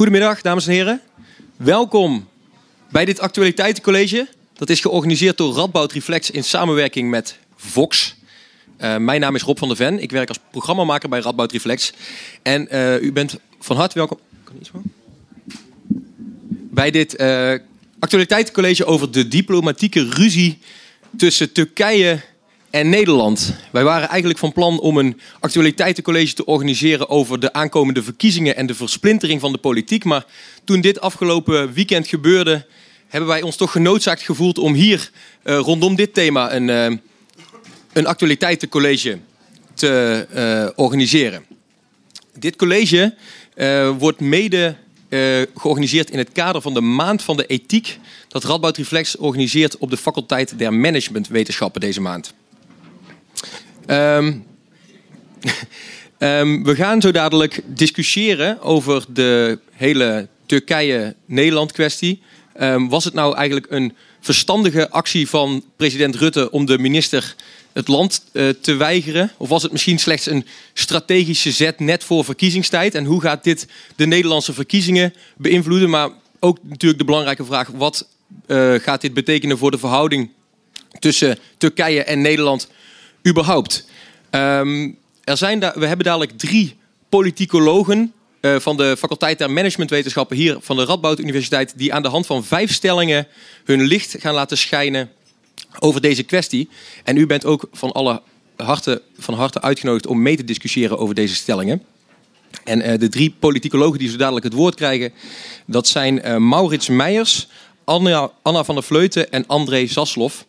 Goedemiddag, dames en heren. Welkom bij dit actualiteitencollege. Dat is georganiseerd door Radboud Reflex in samenwerking met Vox. Uh, mijn naam is Rob van der Ven. Ik werk als programmamaker bij Radboud Reflex. En uh, u bent van harte welkom. Bij dit uh, actualiteitencollege over de diplomatieke ruzie tussen Turkije en Nederland. Wij waren eigenlijk van plan om een actualiteitencollege te organiseren over de aankomende verkiezingen en de versplintering van de politiek. Maar toen dit afgelopen weekend gebeurde, hebben wij ons toch genoodzaakt gevoeld om hier uh, rondom dit thema een, uh, een actualiteitencollege te uh, organiseren. Dit college wordt mede georganiseerd in het kader van de Maand van de Ethiek dat Radboud Reflex organiseert op de faculteit der Managementwetenschappen deze maand. Um, we gaan zo dadelijk discussiëren over de hele Turkije-Nederland kwestie. Um, was het nou eigenlijk een verstandige actie van president Rutte om de minister het land uh, te weigeren? Of was het misschien slechts een strategische zet net voor verkiezingstijd? En hoe gaat dit de Nederlandse verkiezingen beïnvloeden? Maar ook natuurlijk de belangrijke vraag: wat uh, gaat dit betekenen voor de verhouding tussen Turkije en Nederland überhaupt. Um, er zijn we hebben dadelijk drie politicologen uh, van de faculteit der managementwetenschappen hier van de Radboud Universiteit, die aan de hand van vijf stellingen hun licht gaan laten schijnen over deze kwestie. En u bent ook van alle harte, van harte uitgenodigd om mee te discussiëren over deze stellingen. En uh, de drie politicologen die zo dadelijk het woord krijgen, dat zijn uh, Maurits Meijers, Anna, Anna van der Vleuten en André Zasloff.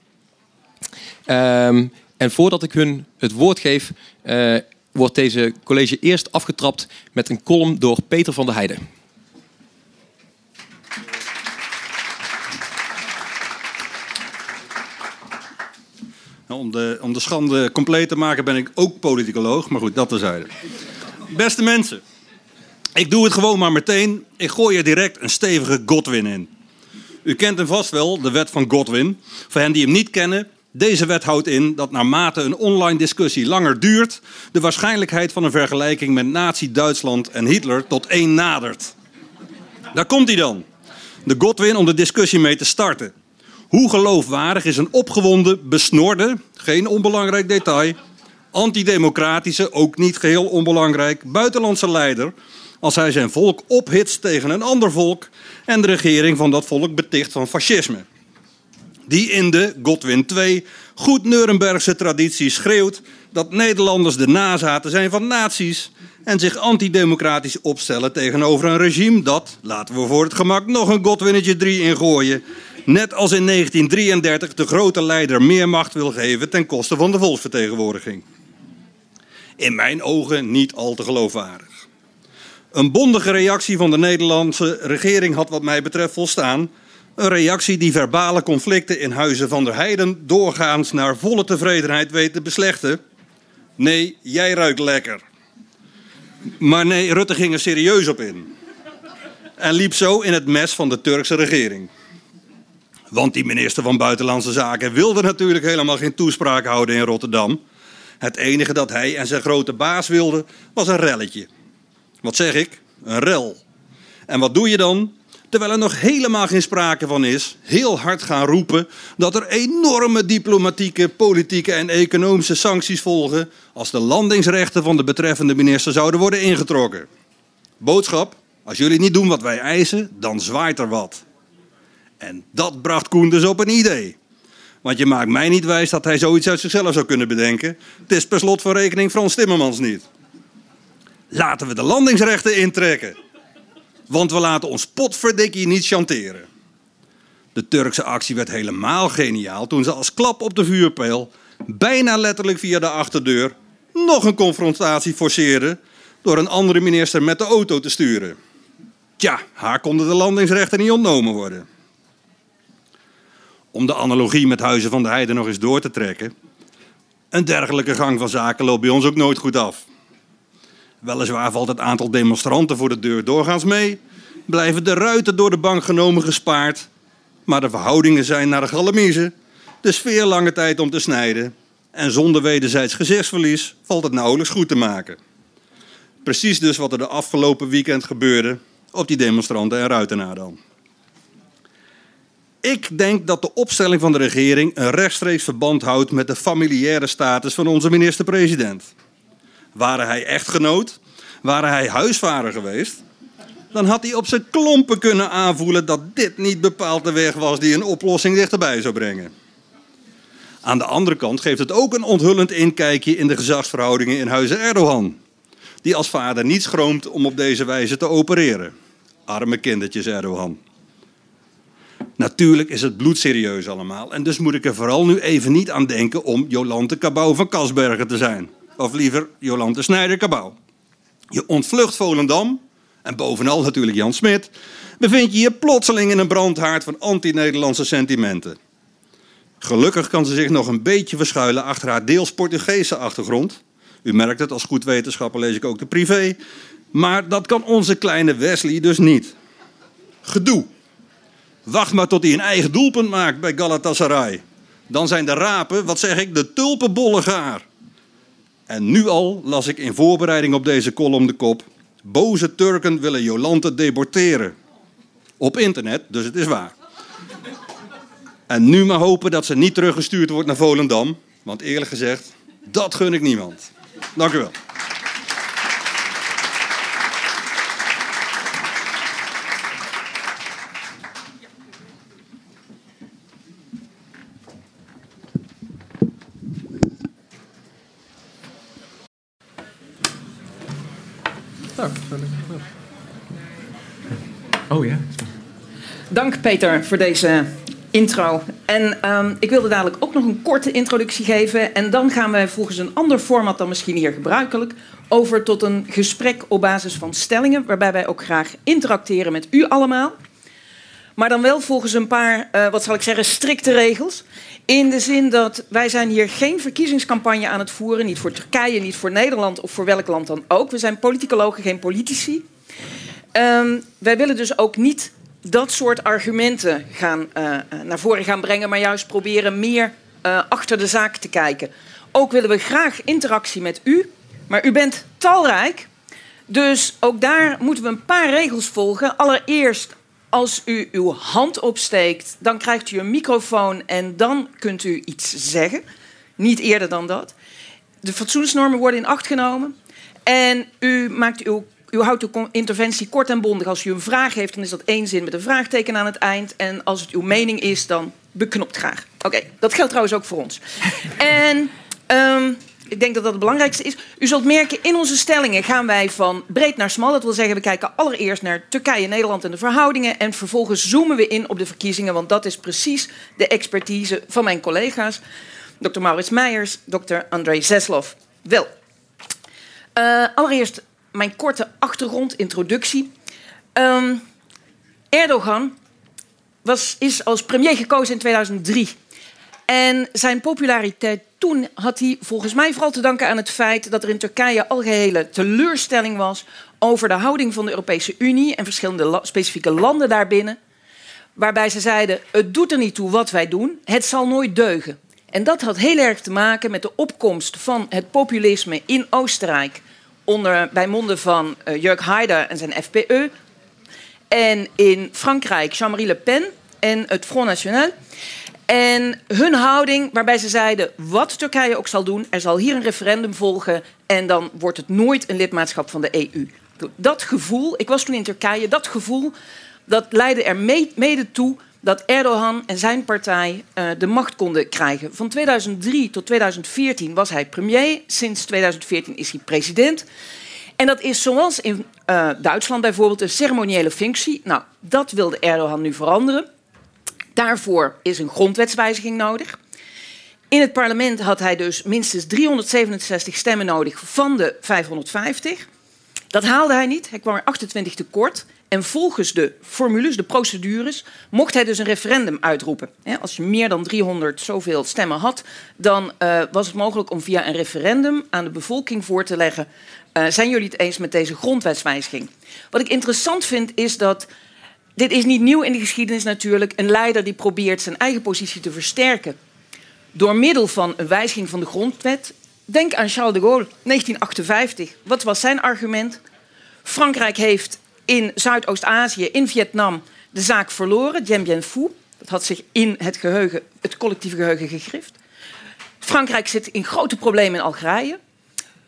Um, en voordat ik hun het woord geef, uh, wordt deze college eerst afgetrapt met een column door Peter van der Heijden. Nou, om, de, om de schande compleet te maken ben ik ook politicoloog, maar goed, dat terzijde. Beste mensen, ik doe het gewoon maar meteen. Ik gooi er direct een stevige Godwin in. U kent hem vast wel, de wet van Godwin. Voor hen die hem niet kennen, deze wet houdt in dat naarmate een online discussie langer duurt, de waarschijnlijkheid van een vergelijking met Nazi-Duitsland en Hitler tot één nadert. Daar komt hij dan. De Godwin om de discussie mee te starten. Hoe geloofwaardig is een opgewonden, besnorde, geen onbelangrijk detail, antidemocratische, ook niet geheel onbelangrijk, buitenlandse leider als hij zijn volk ophitst tegen een ander volk en de regering van dat volk beticht van fascisme? Die in de Godwin 2 goed Nurembergse traditie schreeuwt dat Nederlanders de nazaten zijn van nazi's en zich antidemocratisch opstellen tegenover een regime dat, laten we voor het gemak nog een Godwinnetje 3 ingooien, net als in 1933 de grote leider meer macht wil geven ten koste van de volksvertegenwoordiging. In mijn ogen niet al te geloofwaardig. Een bondige reactie van de Nederlandse regering had wat mij betreft volstaan een reactie die verbale conflicten in Huizen van der Heijden doorgaans naar volle tevredenheid weet te beslechten. Nee, jij ruikt lekker. Maar nee, Rutte ging er serieus op in. En liep zo in het mes van de Turkse regering. Want die minister van Buitenlandse Zaken wilde natuurlijk helemaal geen toespraak houden in Rotterdam. Het enige dat hij en zijn grote baas wilden was een relletje. Wat zeg ik? Een rel. En wat doe je dan? Terwijl er nog helemaal geen sprake van is, heel hard gaan roepen dat er enorme diplomatieke, politieke en economische sancties volgen als de landingsrechten van de betreffende minister zouden worden ingetrokken. Boodschap: als jullie niet doen wat wij eisen, dan zwaait er wat. En dat bracht Koen dus op een idee. Want je maakt mij niet wijs dat hij zoiets uit zichzelf zou kunnen bedenken. Het is per slot van rekening Frans Timmermans niet. Laten we de landingsrechten intrekken. Want we laten ons potverdikkie niet chanteren. De Turkse actie werd helemaal geniaal toen ze als klap op de vuurpijl, bijna letterlijk via de achterdeur, nog een confrontatie forceerden door een andere minister met de auto te sturen. Tja, haar konden de landingsrechten niet ontnomen worden. Om de analogie met Huizen van de Heide nog eens door te trekken. Een dergelijke gang van zaken loopt bij ons ook nooit goed af. Weliswaar valt het aantal demonstranten voor de deur doorgaans mee. Blijven de ruiten door de bank genomen gespaard. Maar de verhoudingen zijn naar de galamiezen. De sfeer lange tijd om te snijden. En zonder wederzijds gezichtsverlies valt het nauwelijks goed te maken. Precies dus wat er de afgelopen weekend gebeurde op die demonstranten en Ruitenaar dan. Ik denk dat de opstelling van de regering een rechtstreeks verband houdt met de familiaire status van onze minister-president. Waren hij echtgenoot, waren hij huisvader geweest, dan had hij op zijn klompen kunnen aanvoelen dat dit niet bepaald de weg was die een oplossing dichterbij zou brengen. Aan de andere kant geeft het ook een onthullend inkijkje in de gezagsverhoudingen in huizen Erdogan, die als vader niet schroomt om op deze wijze te opereren. Arme kindertjes Erdogan. Natuurlijk is het bloedserieus allemaal. En dus moet ik er vooral nu even niet aan denken om Jolante Cabau van Kasbergen te zijn. Of liever Jolante Snijder Cabau. Je ontvlucht Volendam, en bovenal natuurlijk Jan Smit, bevind je je plotseling in een brandhaard van anti-Nederlandse sentimenten. Gelukkig kan ze zich nog een beetje verschuilen achter haar deels Portugese achtergrond. U merkt het, als goed wetenschapper lees ik ook de privé. Maar dat kan onze kleine Wesley dus niet. Gedoe. Wacht maar tot hij een eigen doelpunt maakt bij Galatasaray. Dan zijn de rapen, wat zeg ik, de tulpenbollen gaar. En nu al las ik in voorbereiding op deze column de kop... Boze Turken willen Jolante deporteren. Op internet, dus het is waar. En nu maar hopen dat ze niet teruggestuurd wordt naar Volendam. Want eerlijk gezegd, dat gun ik niemand. Dank u wel. Oh ja. Dank Peter voor deze intro. En um, ik wilde dadelijk ook nog een korte introductie geven. En dan gaan we volgens een ander format dan misschien hier gebruikelijk over tot een gesprek op basis van stellingen, waarbij wij ook graag interacteren met u allemaal. Maar dan wel volgens een paar, uh, wat zal ik zeggen, strikte regels. In de zin dat wij zijn hier geen verkiezingscampagne aan het voeren. Niet voor Turkije, niet voor Nederland of voor welk land dan ook. We zijn politicologen, geen politici. Um, wij willen dus ook niet dat soort argumenten gaan, uh, naar voren gaan brengen, maar juist proberen meer uh, achter de zaak te kijken. Ook willen we graag interactie met u, maar u bent talrijk. Dus ook daar moeten we een paar regels volgen. Allereerst, als u uw hand opsteekt, dan krijgt u een microfoon en dan kunt u iets zeggen. Niet eerder dan dat. De fatsoensnormen worden in acht genomen. En u maakt uw u houdt uw interventie kort en bondig. Als u een vraag heeft, dan is dat één zin met een vraagteken aan het eind. En als het uw mening is, dan beknopt graag. Oké, dat geldt trouwens ook voor ons. en um, ik denk dat dat het belangrijkste is. U zult merken, in onze stellingen gaan wij van breed naar smal. Dat wil zeggen, we kijken allereerst naar Turkije, Nederland en de verhoudingen. En vervolgens zoomen we in op de verkiezingen. Want dat is precies de expertise van mijn collega's. Dr. Maurits Meijers, Dr. André Zeslov. Wel, uh, allereerst mijn korte achtergrondintroductie. Um, Erdogan was, is als premier gekozen in 2003. En zijn populariteit toen had hij volgens mij vooral te danken aan het feit dat er in Turkije algehele teleurstelling was over de houding van de Europese Unie en verschillende specifieke landen daarbinnen. Waarbij ze zeiden: het doet er niet toe wat wij doen, het zal nooit deugen. En dat had heel erg te maken met de opkomst van het populisme in Oostenrijk onder, bij monden van uh, Jörg Haider en zijn FPE. En in Frankrijk Jean-Marie Le Pen en het Front National. En hun houding, waarbij ze zeiden: wat Turkije ook zal doen, er zal hier een referendum volgen en dan wordt het nooit een lidmaatschap van de EU. Dat gevoel, ik was toen in Turkije, dat gevoel, dat leidde er mede toe dat Erdogan en zijn partij uh, de macht konden krijgen. Van 2003 tot 2014 was hij premier. Sinds 2014 is hij president. En dat is zoals in uh, Duitsland bijvoorbeeld een ceremoniële functie. Nou, dat wilde Erdogan nu veranderen. Daarvoor is een grondwetswijziging nodig. In het parlement had hij dus minstens 367 stemmen nodig van de 550. Dat haalde hij niet. Hij kwam er 28 tekort. En volgens de formules, de procedures, mocht hij dus een referendum uitroepen. Als je meer dan 300 zoveel stemmen had, dan uh, was het mogelijk om via een referendum aan de bevolking voor te leggen: uh, zijn jullie het eens met deze grondwetswijziging? Wat ik interessant vind is dat. Dit is niet nieuw in de geschiedenis natuurlijk. Een leider die probeert zijn eigen positie te versterken door middel van een wijziging van de grondwet. Denk aan Charles de Gaulle, 1958. Wat was zijn argument? Frankrijk heeft in Zuidoost-Azië, in Vietnam, de zaak verloren. Dien Bien Phu. Dat had zich in het, geheugen, het collectieve geheugen gegrift. Frankrijk zit in grote problemen in Algerije.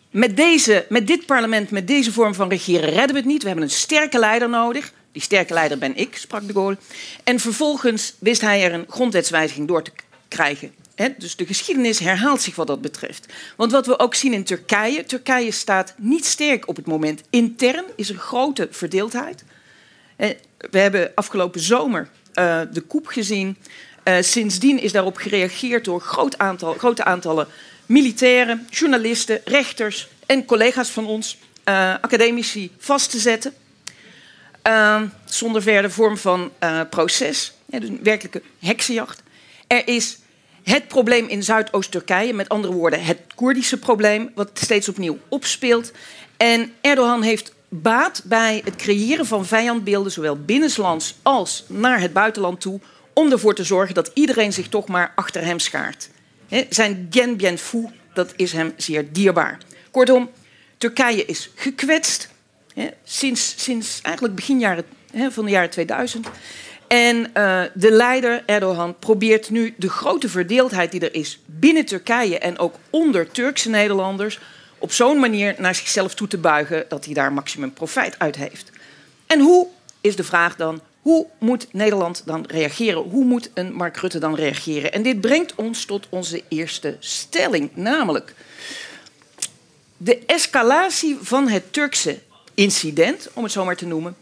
Met, deze, met dit parlement, met deze vorm van regeren, redden we het niet. We hebben een sterke leider nodig. Die sterke leider ben ik, sprak de Gaulle. En vervolgens wist hij er een grondwetswijziging door te krijgen. Dus de geschiedenis herhaalt zich wat dat betreft. Want wat we ook zien in Turkije, Turkije staat niet sterk op het moment. Intern is er grote verdeeldheid. We hebben afgelopen zomer uh, de koep gezien. Uh, sindsdien is daarop gereageerd door groot aantal, grote aantallen militairen, journalisten, rechters en collega's van ons, uh, academici, vast te zetten. zonder verder vorm van proces. Dus een werkelijke heksenjacht. Er is het probleem in Zuidoost-Turkije, met andere woorden het Koerdische probleem, wat steeds opnieuw opspeelt. En Erdogan heeft baat bij het creëren van vijandbeelden, zowel binnenlands als naar het buitenland toe, om ervoor te zorgen dat iedereen zich toch maar achter hem schaart. zijn Dien Bien dat is hem zeer dierbaar. Kortom, Turkije is gekwetst sinds, sinds eigenlijk begin jaren, van de jaren 2000. En uh, de leider Erdogan probeert nu de grote verdeeldheid die er is binnen Turkije en ook onder Turkse Nederlanders op zo'n manier naar zichzelf toe te buigen dat hij daar maximum profijt uit heeft. En hoe is de vraag dan, hoe moet Nederland dan reageren? Hoe moet een Mark Rutte dan reageren? En dit brengt ons tot onze eerste stelling, namelijk de escalatie van het Turkse incident, om het zo maar te noemen.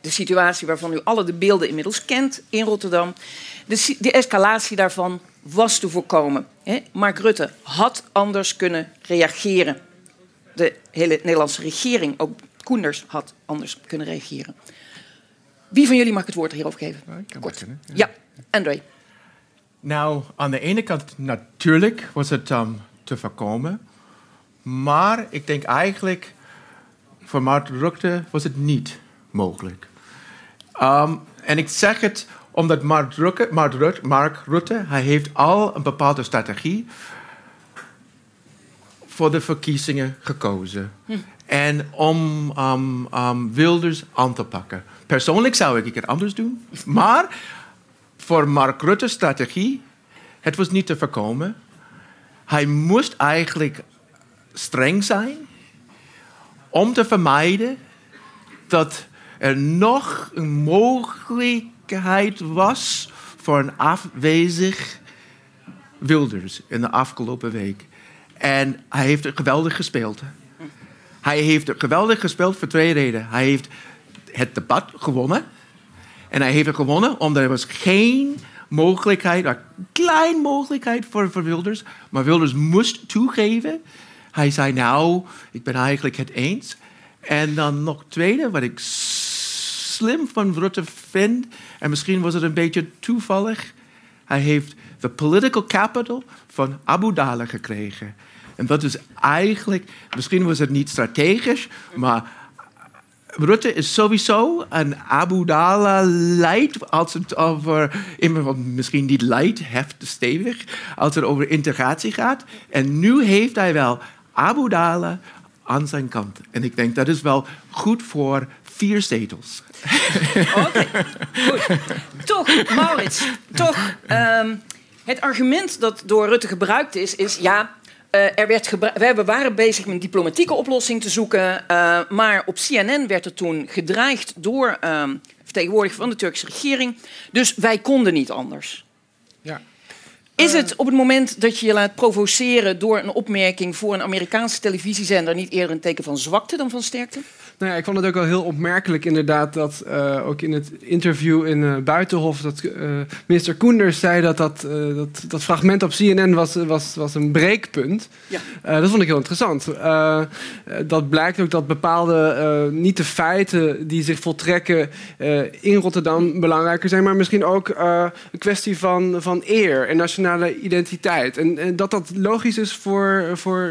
De situatie waarvan u alle de beelden inmiddels kent in Rotterdam. De, de escalatie daarvan was te voorkomen. Mark Rutte had anders kunnen reageren. De hele Nederlandse regering, ook Koenders, had anders kunnen reageren. Wie van jullie mag het woord hierover geven? Kort. ja. ja, André. Nou, aan de ene kant natuurlijk was het um, te voorkomen. Maar ik denk eigenlijk voor Mark Rutte was het niet mogelijk. Um, en ik zeg het omdat Mark Rutte, Mark Rutte, Mark Rutte hij heeft al een bepaalde strategie voor de verkiezingen gekozen. Hm. En om um, um, Wilders aan te pakken. Persoonlijk zou ik het anders doen. Maar voor Mark Rutte's strategie, het was niet te voorkomen. Hij moest eigenlijk streng zijn om te vermijden dat er nog een mogelijkheid was voor een afwezig Wilders in de afgelopen week. En hij heeft het geweldig gespeeld. Hij heeft het geweldig gespeeld voor twee redenen. Hij heeft het debat gewonnen. En hij heeft het gewonnen omdat er was geen mogelijkheid, een klein mogelijkheid voor, voor Wilders. Maar Wilders moest toegeven. Hij zei, nou, ik ben eigenlijk het eens. En dan nog tweede, wat ik slim van Rutte vind, en misschien was het een beetje toevallig, hij heeft de political capital van Abu Dhabi gekregen. En dat is eigenlijk, misschien was het niet strategisch, maar Rutte is sowieso een Abu Dhabi leidt als het over, misschien niet leidt, heft stevig, als het over integratie gaat. En nu heeft hij wel Abu Dhabi aan zijn kant. En ik denk dat is wel goed voor vier zetels. Oké, goed. Toch, Maurits, toch. Um, het argument dat door Rutte gebruikt is, is ja. Uh, er werd we waren bezig met een diplomatieke oplossing te zoeken. Uh, maar op CNN werd er toen gedreigd door uh, vertegenwoordiger van de Turkse regering. Dus wij konden niet anders. Ja. Is het op het moment dat je je laat provoceren door een opmerking voor een Amerikaanse televisiezender niet eerder een teken van zwakte dan van sterkte? Nou ja, ik vond het ook wel heel opmerkelijk inderdaad dat uh, ook in het interview in uh, Buitenhof dat uh, minister Koenders zei dat dat, dat dat fragment op CNN was, was, was een breekpunt. Ja. dat vond ik heel interessant. dat blijkt ook dat bepaalde niet de feiten die zich voltrekken in Rotterdam belangrijker zijn, maar misschien ook een kwestie van, van eer en nationale identiteit. En, en dat dat logisch is voor, voor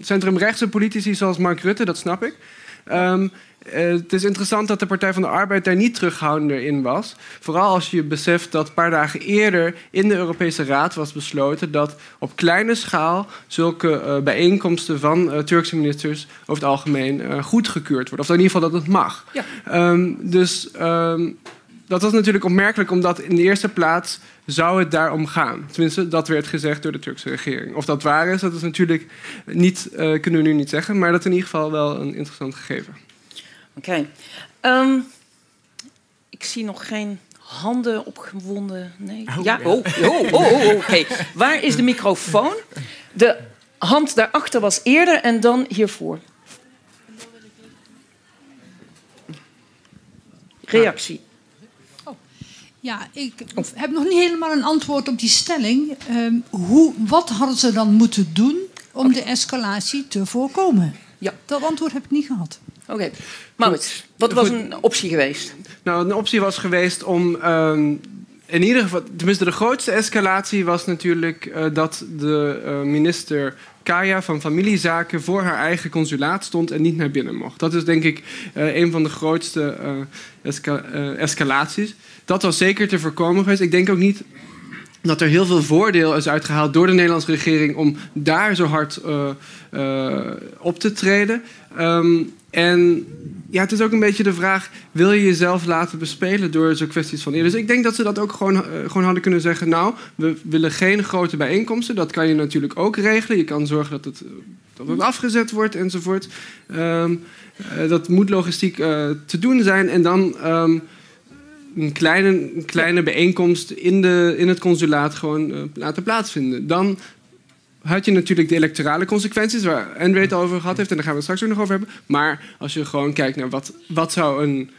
centrumrechtse politici zoals Mark Rutte, dat snap ik. Um, eh, het is interessant dat de Partij van de Arbeid daar niet terughoudender in was. Vooral als je beseft dat een paar dagen eerder in de Europese Raad was besloten dat op kleine schaal zulke uh, bijeenkomsten van uh, Turkse ministers over het algemeen goedgekeurd worden. Of in ieder geval dat het mag. Ja. Um, dus um, dat was natuurlijk opmerkelijk, omdat in de eerste plaats zou het daarom gaan. Tenminste, dat werd gezegd door de Turkse regering. Of dat waar is, dat is natuurlijk niet, uh, kunnen we nu niet zeggen, maar dat is in ieder geval wel een interessant gegeven. Oké. Okay. Um, ik zie nog geen handen opgewonden. Nee. Oh, ja, oh, oh, oh, oh oké. Okay. Waar is de microfoon? De hand daarachter was eerder en dan hiervoor. Reactie. Ja, ik heb nog niet helemaal een antwoord op die stelling. Um, hoe, wat hadden ze dan moeten doen om okay. de escalatie te voorkomen? Ja. Dat antwoord heb ik niet gehad. Oké. Okay. Maurits, wat was een optie geweest? Nou, een optie was geweest om um, in ieder geval, tenminste de grootste escalatie was natuurlijk uh, dat de uh, minister Kaya van familiezaken voor haar eigen consulaat stond en niet naar binnen mocht. Dat is denk ik uh, een van de grootste esca escalaties. Dat was zeker te voorkomen geweest. Ik denk ook niet dat er heel veel voordeel is uitgehaald door de Nederlandse regering om daar zo hard uh, uh, op te treden. Um, en ja, het is ook een beetje de vraag: wil je jezelf laten bespelen door zo'n kwesties van eerder? Dus ik denk dat ze dat ook gewoon, uh, gewoon hadden kunnen zeggen. Nou, we willen geen grote bijeenkomsten. Dat kan je natuurlijk ook regelen. Je kan zorgen dat het, dat het afgezet wordt enzovoort. Um, dat moet logistiek te doen zijn. En dan. Um, een kleine, een kleine bijeenkomst in, de, in het consulaat gewoon uh, laten plaatsvinden. Dan had je natuurlijk de electorale consequenties, waar Andre het over gehad heeft, en daar gaan we het straks ook nog over hebben. Maar als je gewoon kijkt naar wat, wat zou een,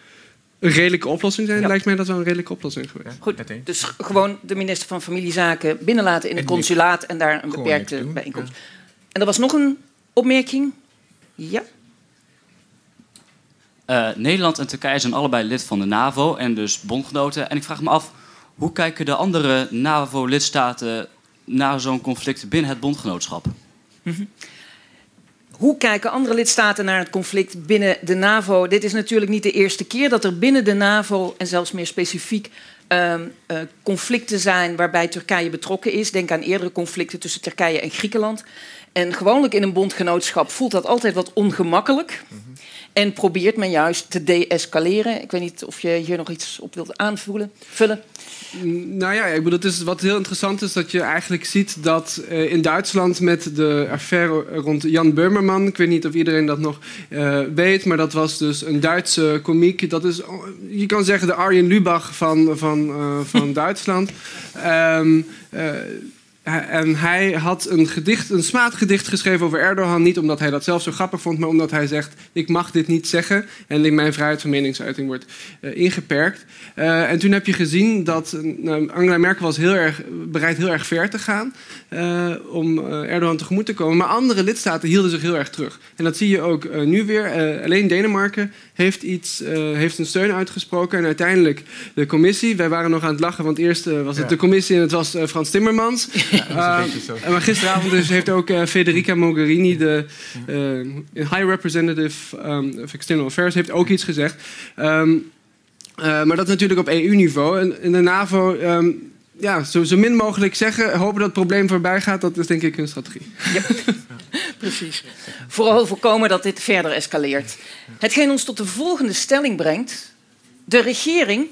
een redelijke oplossing zijn, ja. lijkt mij dat wel een redelijke oplossing geweest. Goed, dus gewoon de minister van Familiezaken binnenlaten in het consulaat en daar een beperkte bijeenkomst. En er was nog een opmerking. Ja. Uh, Nederland en Turkije zijn allebei lid van de NAVO en dus bondgenoten. En ik vraag me af, hoe kijken de andere NAVO-lidstaten naar zo'n conflict binnen het bondgenootschap? -hmm. Hoe kijken andere lidstaten naar het conflict binnen de NAVO? Dit is natuurlijk niet de eerste keer dat er binnen de NAVO en zelfs meer specifiek um, uh, conflicten zijn waarbij Turkije betrokken is. Denk aan eerdere conflicten tussen Turkije en Griekenland. En gewoonlijk in een bondgenootschap voelt dat altijd wat ongemakkelijk. Mm -hmm. En probeert men juist te deescaleren. Ik weet niet of je hier nog iets op wilt aanvullen. Vullen. Nou ja, ik bedoel, het is, wat heel interessant is dat je eigenlijk ziet dat uh, in Duitsland met de affaire rond Jan Böhmermann, ik weet niet of iedereen dat nog uh, weet, maar dat was dus een Duitse komiek. Dat is, je kan zeggen, de Arjen Lubach van, van, uh, van Duitsland. Um, en hij had een, gedicht, een smaadgedicht geschreven over Erdogan. Niet omdat hij dat zelf zo grappig vond, maar omdat hij zegt: Ik mag dit niet zeggen. En mijn vrijheid van meningsuiting wordt uh, ingeperkt. Uh, en toen heb je gezien dat uh, Angela Merkel was heel erg, bereid heel erg ver te gaan. om Erdogan tegemoet te komen. Maar andere lidstaten hielden zich heel erg terug. En dat zie je ook nu weer. alleen Denemarken heeft, iets, heeft een steun uitgesproken. En uiteindelijk de commissie. Wij waren nog aan het lachen, want eerst was het ja. de commissie en het was Frans Timmermans. Uh, maar gisteravond dus heeft ook uh, Federica Mogherini, de uh, High Representative um, of External Affairs, heeft ook iets gezegd. Um, maar dat natuurlijk op EU-niveau. En in de NAVO, um, ja, zo, zo, min mogelijk zeggen, hopen dat het probleem voorbij gaat, dat is denk ik hun strategie. Ja. Precies. Vooral voorkomen dat dit verder escaleert. Hetgeen ons tot de volgende stelling brengt. De regering,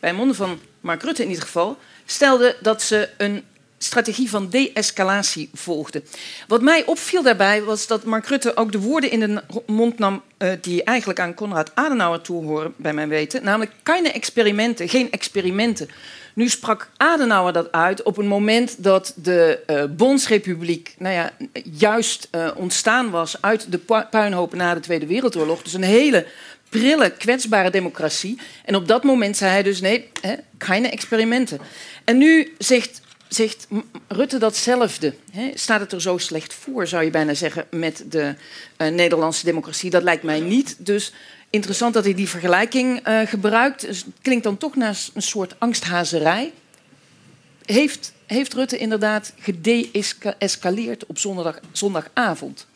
bij monden van Mark Rutte in ieder geval, stelde dat ze een strategie van de-escalatie volgde. Wat mij opviel daarbij was dat Mark Rutte ook de woorden in de mond nam uh, die eigenlijk aan Konrad Adenauer toehoren, bij mijn weten, namelijk keine experimenten, geen experimenten. Nu sprak Adenauer dat uit op een moment dat de uh, Bondsrepubliek nou ja, juist uh, ontstaan was uit de puinhopen na de Tweede Wereldoorlog. Dus een hele prille, kwetsbare democratie. En op dat moment zei hij dus nee, hè, keine experimenten. En nu zegt zegt Rutte datzelfde. Hè? Staat het er zo slecht voor, zou je bijna zeggen, met de uh, Nederlandse democratie? Dat lijkt mij niet. Dus interessant dat hij die vergelijking uh, gebruikt. Dus het klinkt dan toch naar een soort angsthazerij. Heeft, heeft Rutte inderdaad gedeescaleerd op zondag, zondagavond?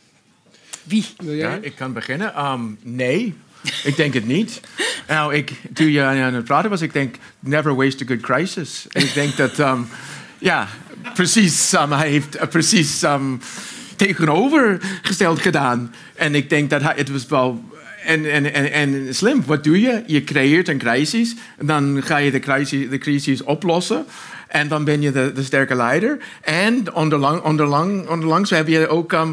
Wie? Ja, ik kan beginnen. Um, nee. Ik denk het niet. Nou, ik, toen je aan het praten was, ik denk, never waste a good crisis. Ik denk dat, um, ja, precies, um, hij heeft uh, precies um, tegenovergesteld gedaan. En ik denk dat hij, het was wel en, en, en, en slim, wat doe je? Je creëert een crisis. Dan ga je de crisis, de crisis oplossen. En dan ben je de, de sterke leider. En onderlang, onderlang, onderlangs heb je ook... Um,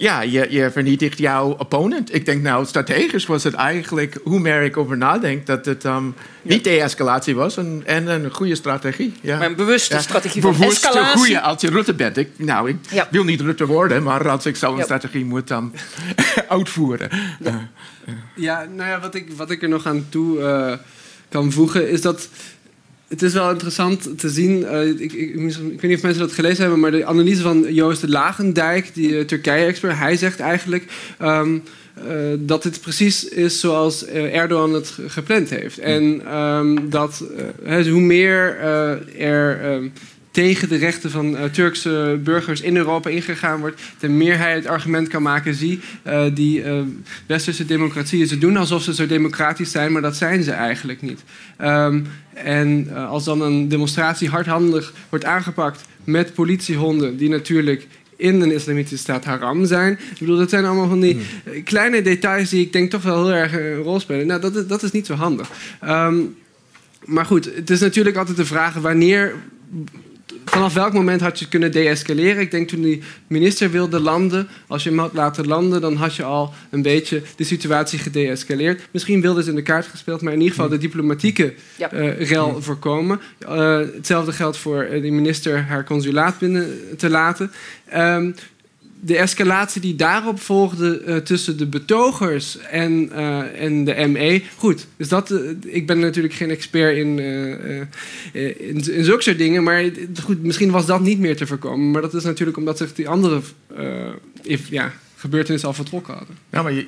ja, je, je vernietigt jouw opponent. Ik denk nou, strategisch was het eigenlijk, hoe meer ik over nadenk, dat het um, niet de-escalatie was en, en een goede strategie. Ja. Maar een bewuste Ja. strategie van Bewust een escalatie. goede, als je Rutte bent. Ik, nou, ik Ja. wil niet Rutte worden, maar als ik zo een Ja. strategie moet um, uitvoeren. Uh, Ja, nou ja, wat ik, wat ik er nog aan toe eh, kan voegen is dat. Het is wel interessant te zien. eh, ik, ik, ik weet niet of mensen dat gelezen hebben, maar de analyse van Joost de Lagendijk, die eh, Turkije-expert, hij zegt eigenlijk ehm, eh, dat het precies is zoals Erdogan het ge- gepland heeft. En ehm, dat hoe meer er ehm, tegen de rechten van eh, Turkse burgers in Europa ingegaan wordt, meer hij het argument kan maken, zie, eh, die eh, westerse democratieën, ze doen alsof ze zo democratisch zijn, maar dat zijn ze eigenlijk niet. Ehm, en als dan een demonstratie hardhandig wordt aangepakt met politiehonden, die natuurlijk in een islamitische staat haram zijn. Ik bedoel, dat zijn allemaal van die eh, kleine details die ik denk toch wel heel erg een rol spelen. Nou, dat, is- dat is niet zo handig. Ehm, maar goed, het is natuurlijk altijd de vraag wanneer. Vanaf welk moment had je kunnen deescaleren? Ik denk toen die minister wilde landen, als je hem had laten landen, dan had je al een beetje de situatie gedeescaleerd. Misschien wilden ze in de kaart gespeeld, maar in ieder geval de diplomatieke Ja. eh, rel voorkomen. Eh, hetzelfde geldt voor eh, die minister haar consulaat binnen te laten. Ehm, de escalatie die daarop volgde eh, tussen de betogers en, eh, en de ME. Goed, dus dat, eh, ik ben natuurlijk geen expert in, in, in zulke soort dingen. Maar goed, misschien was dat niet meer te voorkomen. Maar dat is natuurlijk omdat zich die andere if- ja, gebeurtenissen al vertrokken hadden. nou, maar je,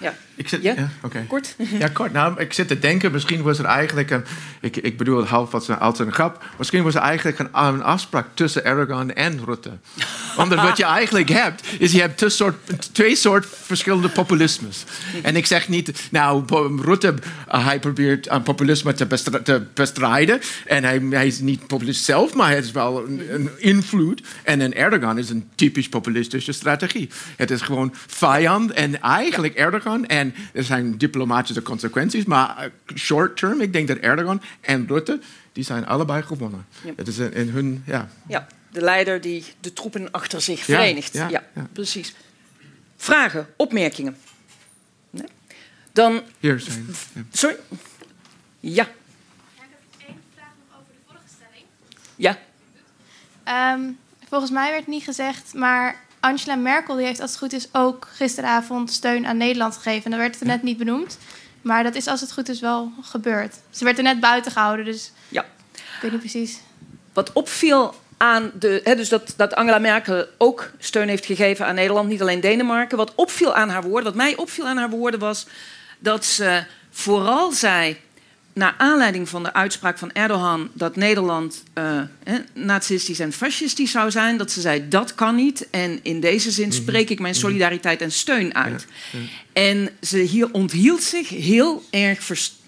ja. ik zit, Ja? ja, oké. Kort? Ja, kort. Nou, ik zit te denken, misschien was er eigenlijk een... Ik, ik bedoel het half als een, als een grap. Misschien was er eigenlijk een, een afspraak tussen Erdogan en Rutte. Want wat je eigenlijk hebt, is je hebt twee soort, twee soort verschillende populismes. En ik zeg niet, nou, Rutte, uh, hij probeert uh, populisme te, te bestrijden. En hij, hij is niet populist zelf, maar hij is wel een, een invloed. En een Erdogan is een typisch populistische strategie. Het is gewoon vijand en eigenlijk Erdogan. En er zijn diplomatische consequenties, maar uh, short term, ik denk dat Erdogan en Rutte, die zijn allebei gewonnen. Ja. Het is in, in hun, ja. Ja, de leider die de troepen achter zich Ja, verenigt. Ja, ja, ja. precies. Vragen, opmerkingen? Nee? Dan, Hier zijn. ja. sorry? Ja, Ja, ik heb één vraag nog over de vorige stelling. ja. Ehm, volgens mij werd niet gezegd, maar Angela Merkel die heeft als het goed is ook gisteravond steun aan Nederland gegeven. En dat werd er net niet benoemd. Maar dat is als het goed is wel gebeurd. Ze werd er net buiten gehouden, dus ja. ik weet niet precies. Wat opviel aan de. Hè, dus dat, dat Angela Merkel ook steun heeft gegeven aan Nederland, niet alleen Denemarken. Wat opviel aan haar woorden, wat mij opviel aan haar woorden, was dat ze vooral zei. Naar aanleiding van de uitspraak van Erdogan dat Nederland eh, nazistisch en fascistisch zou zijn, dat ze zei dat kan niet. En in deze zin spreek ik mijn solidariteit en steun uit. En ze hier onthield zich heel erg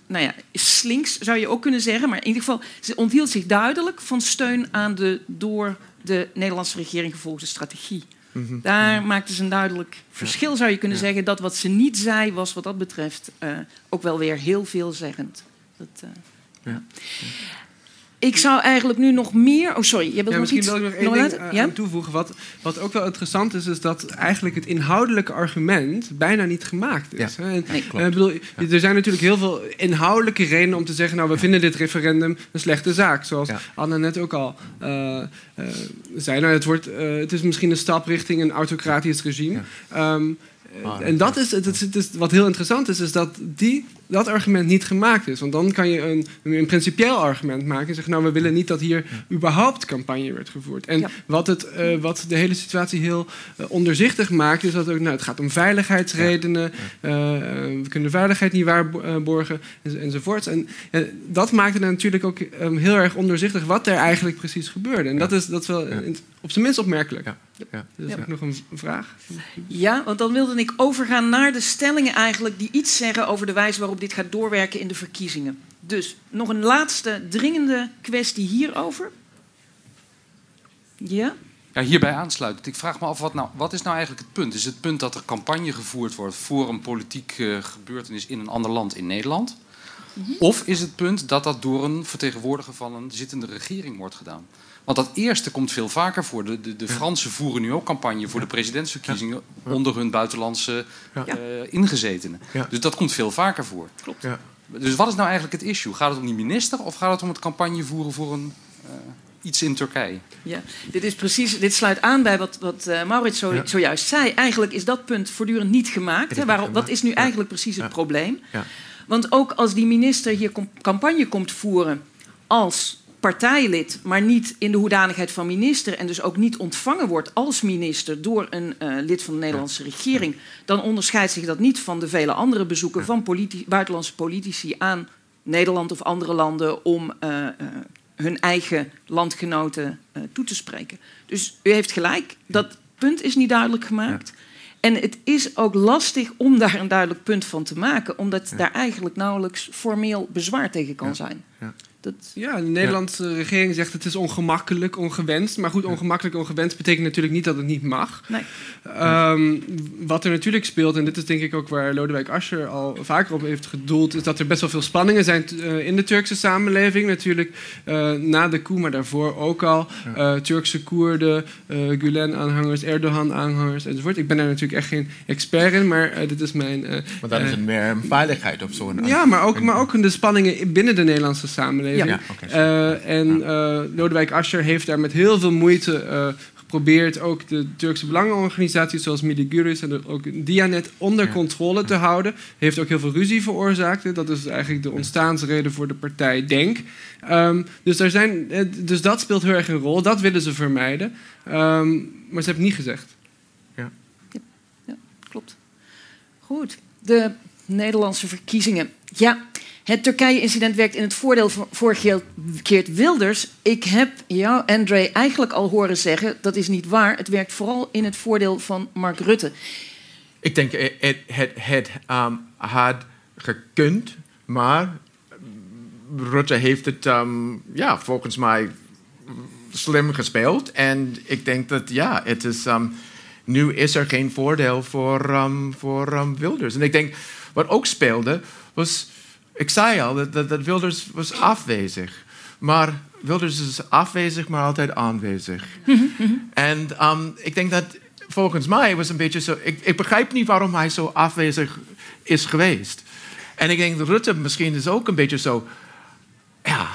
nou ja, slinks zou je ook kunnen zeggen, maar in ieder geval, ze onthield zich duidelijk van steun aan de door de Nederlandse regering gevolgde strategie. Daar maakte ze een duidelijk verschil, zou je kunnen zeggen. Dat wat ze niet zei, was wat dat betreft eh, ook wel weer heel veelzeggend. Dat, eh, Ja. Ik zou eigenlijk nu nog meer. Oh, sorry, je wilt Ja, nog misschien iets wil ik nog één ding eh, Ja? aan toevoegen. Wat, wat ook wel interessant is, is dat eigenlijk het inhoudelijke argument bijna niet gemaakt is. Ja. hè. En, Nee, eh, ik bedoel, Er zijn natuurlijk heel veel inhoudelijke redenen om te zeggen... nou, we vinden dit referendum een slechte zaak. Zoals Ja. Anne net ook al eh, eh, zei. Nou, het, wordt, het is misschien een stap richting een autocratisch regime. Ehm, Ah, en dat is, het, is, het is, wat heel interessant is, is dat die, dat argument niet gemaakt is. Want dan kan je een, een principieel argument maken en zeggen... nou, we willen niet dat hier überhaupt campagne wordt gevoerd. En Ja. wat, het, eh, wat de hele situatie heel eh, onderzichtig maakt... is dat ook, nou, het gaat om veiligheidsredenen. eh, we kunnen de veiligheid niet waarborgen en, enzovoorts. En dat maakte het natuurlijk ook eh, heel erg onderzichtig... wat er eigenlijk precies gebeurde. En dat is, dat is wel op zijn minst opmerkelijk. Ja. Dus Ja. ook nog een vraag. Ja, want dan wilde ik overgaan naar de stellingen eigenlijk die iets zeggen over de wijze waarop dit gaat doorwerken in de verkiezingen. Dus nog een laatste dringende kwestie hierover. Ja? Ja, hierbij aansluitend. Ik vraag me af, wat, nou, wat is nou eigenlijk het punt? Is het punt dat er campagne gevoerd wordt voor een politiek eh, gebeurtenis in een ander land in Nederland? Of is het punt dat dat door een vertegenwoordiger van een zittende regering wordt gedaan? Want dat eerste komt veel vaker voor. De, de, de Fransen voeren nu ook campagne voor de presidentsverkiezingen onder hun buitenlandse Ja. eh, ingezetenen. Ja. Dus dat komt veel vaker voor. Ja. Dus wat is nou eigenlijk het issue? Gaat het om die minister of gaat het om het campagne voeren voor een, eh, iets in Turkije? Ja, dit, is precies, dit sluit aan bij wat, wat eh, Maurits zo, Ja. zojuist zei. Eigenlijk is dat punt voortdurend niet gemaakt. Hè, waarom. Wat is nu Ja. eigenlijk precies het Ja. probleem? Ja. Want ook als die minister hier campagne komt voeren als partijlid, maar niet in de hoedanigheid van minister en dus ook niet ontvangen wordt als minister door een eh, lid van de Nederlandse regering, dan onderscheidt zich dat niet van de vele andere bezoeken van politi- buitenlandse politici aan Nederland of andere landen om eh, eh, hun eigen landgenoten toe te spreken. Dus u heeft gelijk, dat punt is niet duidelijk gemaakt. En het is ook lastig om daar een duidelijk punt van te maken, omdat daar eigenlijk nauwelijks formeel bezwaar tegen kan zijn. Ja. Dat, Ja, de Nederlandse regering zegt het is ongemakkelijk, ongewenst. Maar goed, ongemakkelijk, ongewenst betekent natuurlijk niet dat het niet mag. nee. Ehm, wat er natuurlijk speelt, en dit is denk ik ook waar Lodewijk Asscher al vaker op heeft gedoeld, is dat er best wel veel spanningen zijn eh, in de Turkse samenleving. Natuurlijk eh, na de coup, maar daarvoor ook al. Eh, Turkse Koerden, eh Gulen-aanhangers, Erdogan-aanhangers enzovoort. Ik ben daar natuurlijk echt geen expert in, maar dit is mijn. eh, Maar dan is het meer een veiligheid of zo. ja, maar ook, maar ook de spanningen binnen de Nederlandse samenleving. Ja. Eh, en eh, Lodewijk Asscher heeft daar met heel veel moeite eh, geprobeerd ook de Turkse belangenorganisaties zoals Miligurus en de- ook Dianet onder Ja. controle te houden. Heeft ook heel veel ruzie veroorzaakt. Dat is eigenlijk de ontstaansreden voor de partij Denk. Ehm, dus, daar zijn, dus dat speelt heel erg een rol. Dat willen ze vermijden. Ehm, maar ze hebben het niet gezegd. Klopt. Goed. De Nederlandse verkiezingen. Ja, het Turkije-incident werkt in het voordeel van voor Geert- Wilders. Ik heb jou, André, eigenlijk al horen zeggen... dat is niet waar. Het werkt vooral in het voordeel van Mark Rutte. Ik denk, het, het, het, het ehm, had gekund, maar Rutte heeft het ehm, ja, volgens mij slim gespeeld. En ik denk dat, ja, het is, ehm, nu is er geen voordeel voor, voor Wilders. En ik denk, wat ook speelde, was, ik zei al, dat, dat, dat Wilders was afwezig. Maar Wilders is afwezig, maar altijd aanwezig. en ehm, ik denk dat volgens mij was een beetje zo. Ik, ik begrijp niet waarom hij zo afwezig is geweest. En ik denk dat Rutte misschien is ook een beetje zo. Ja,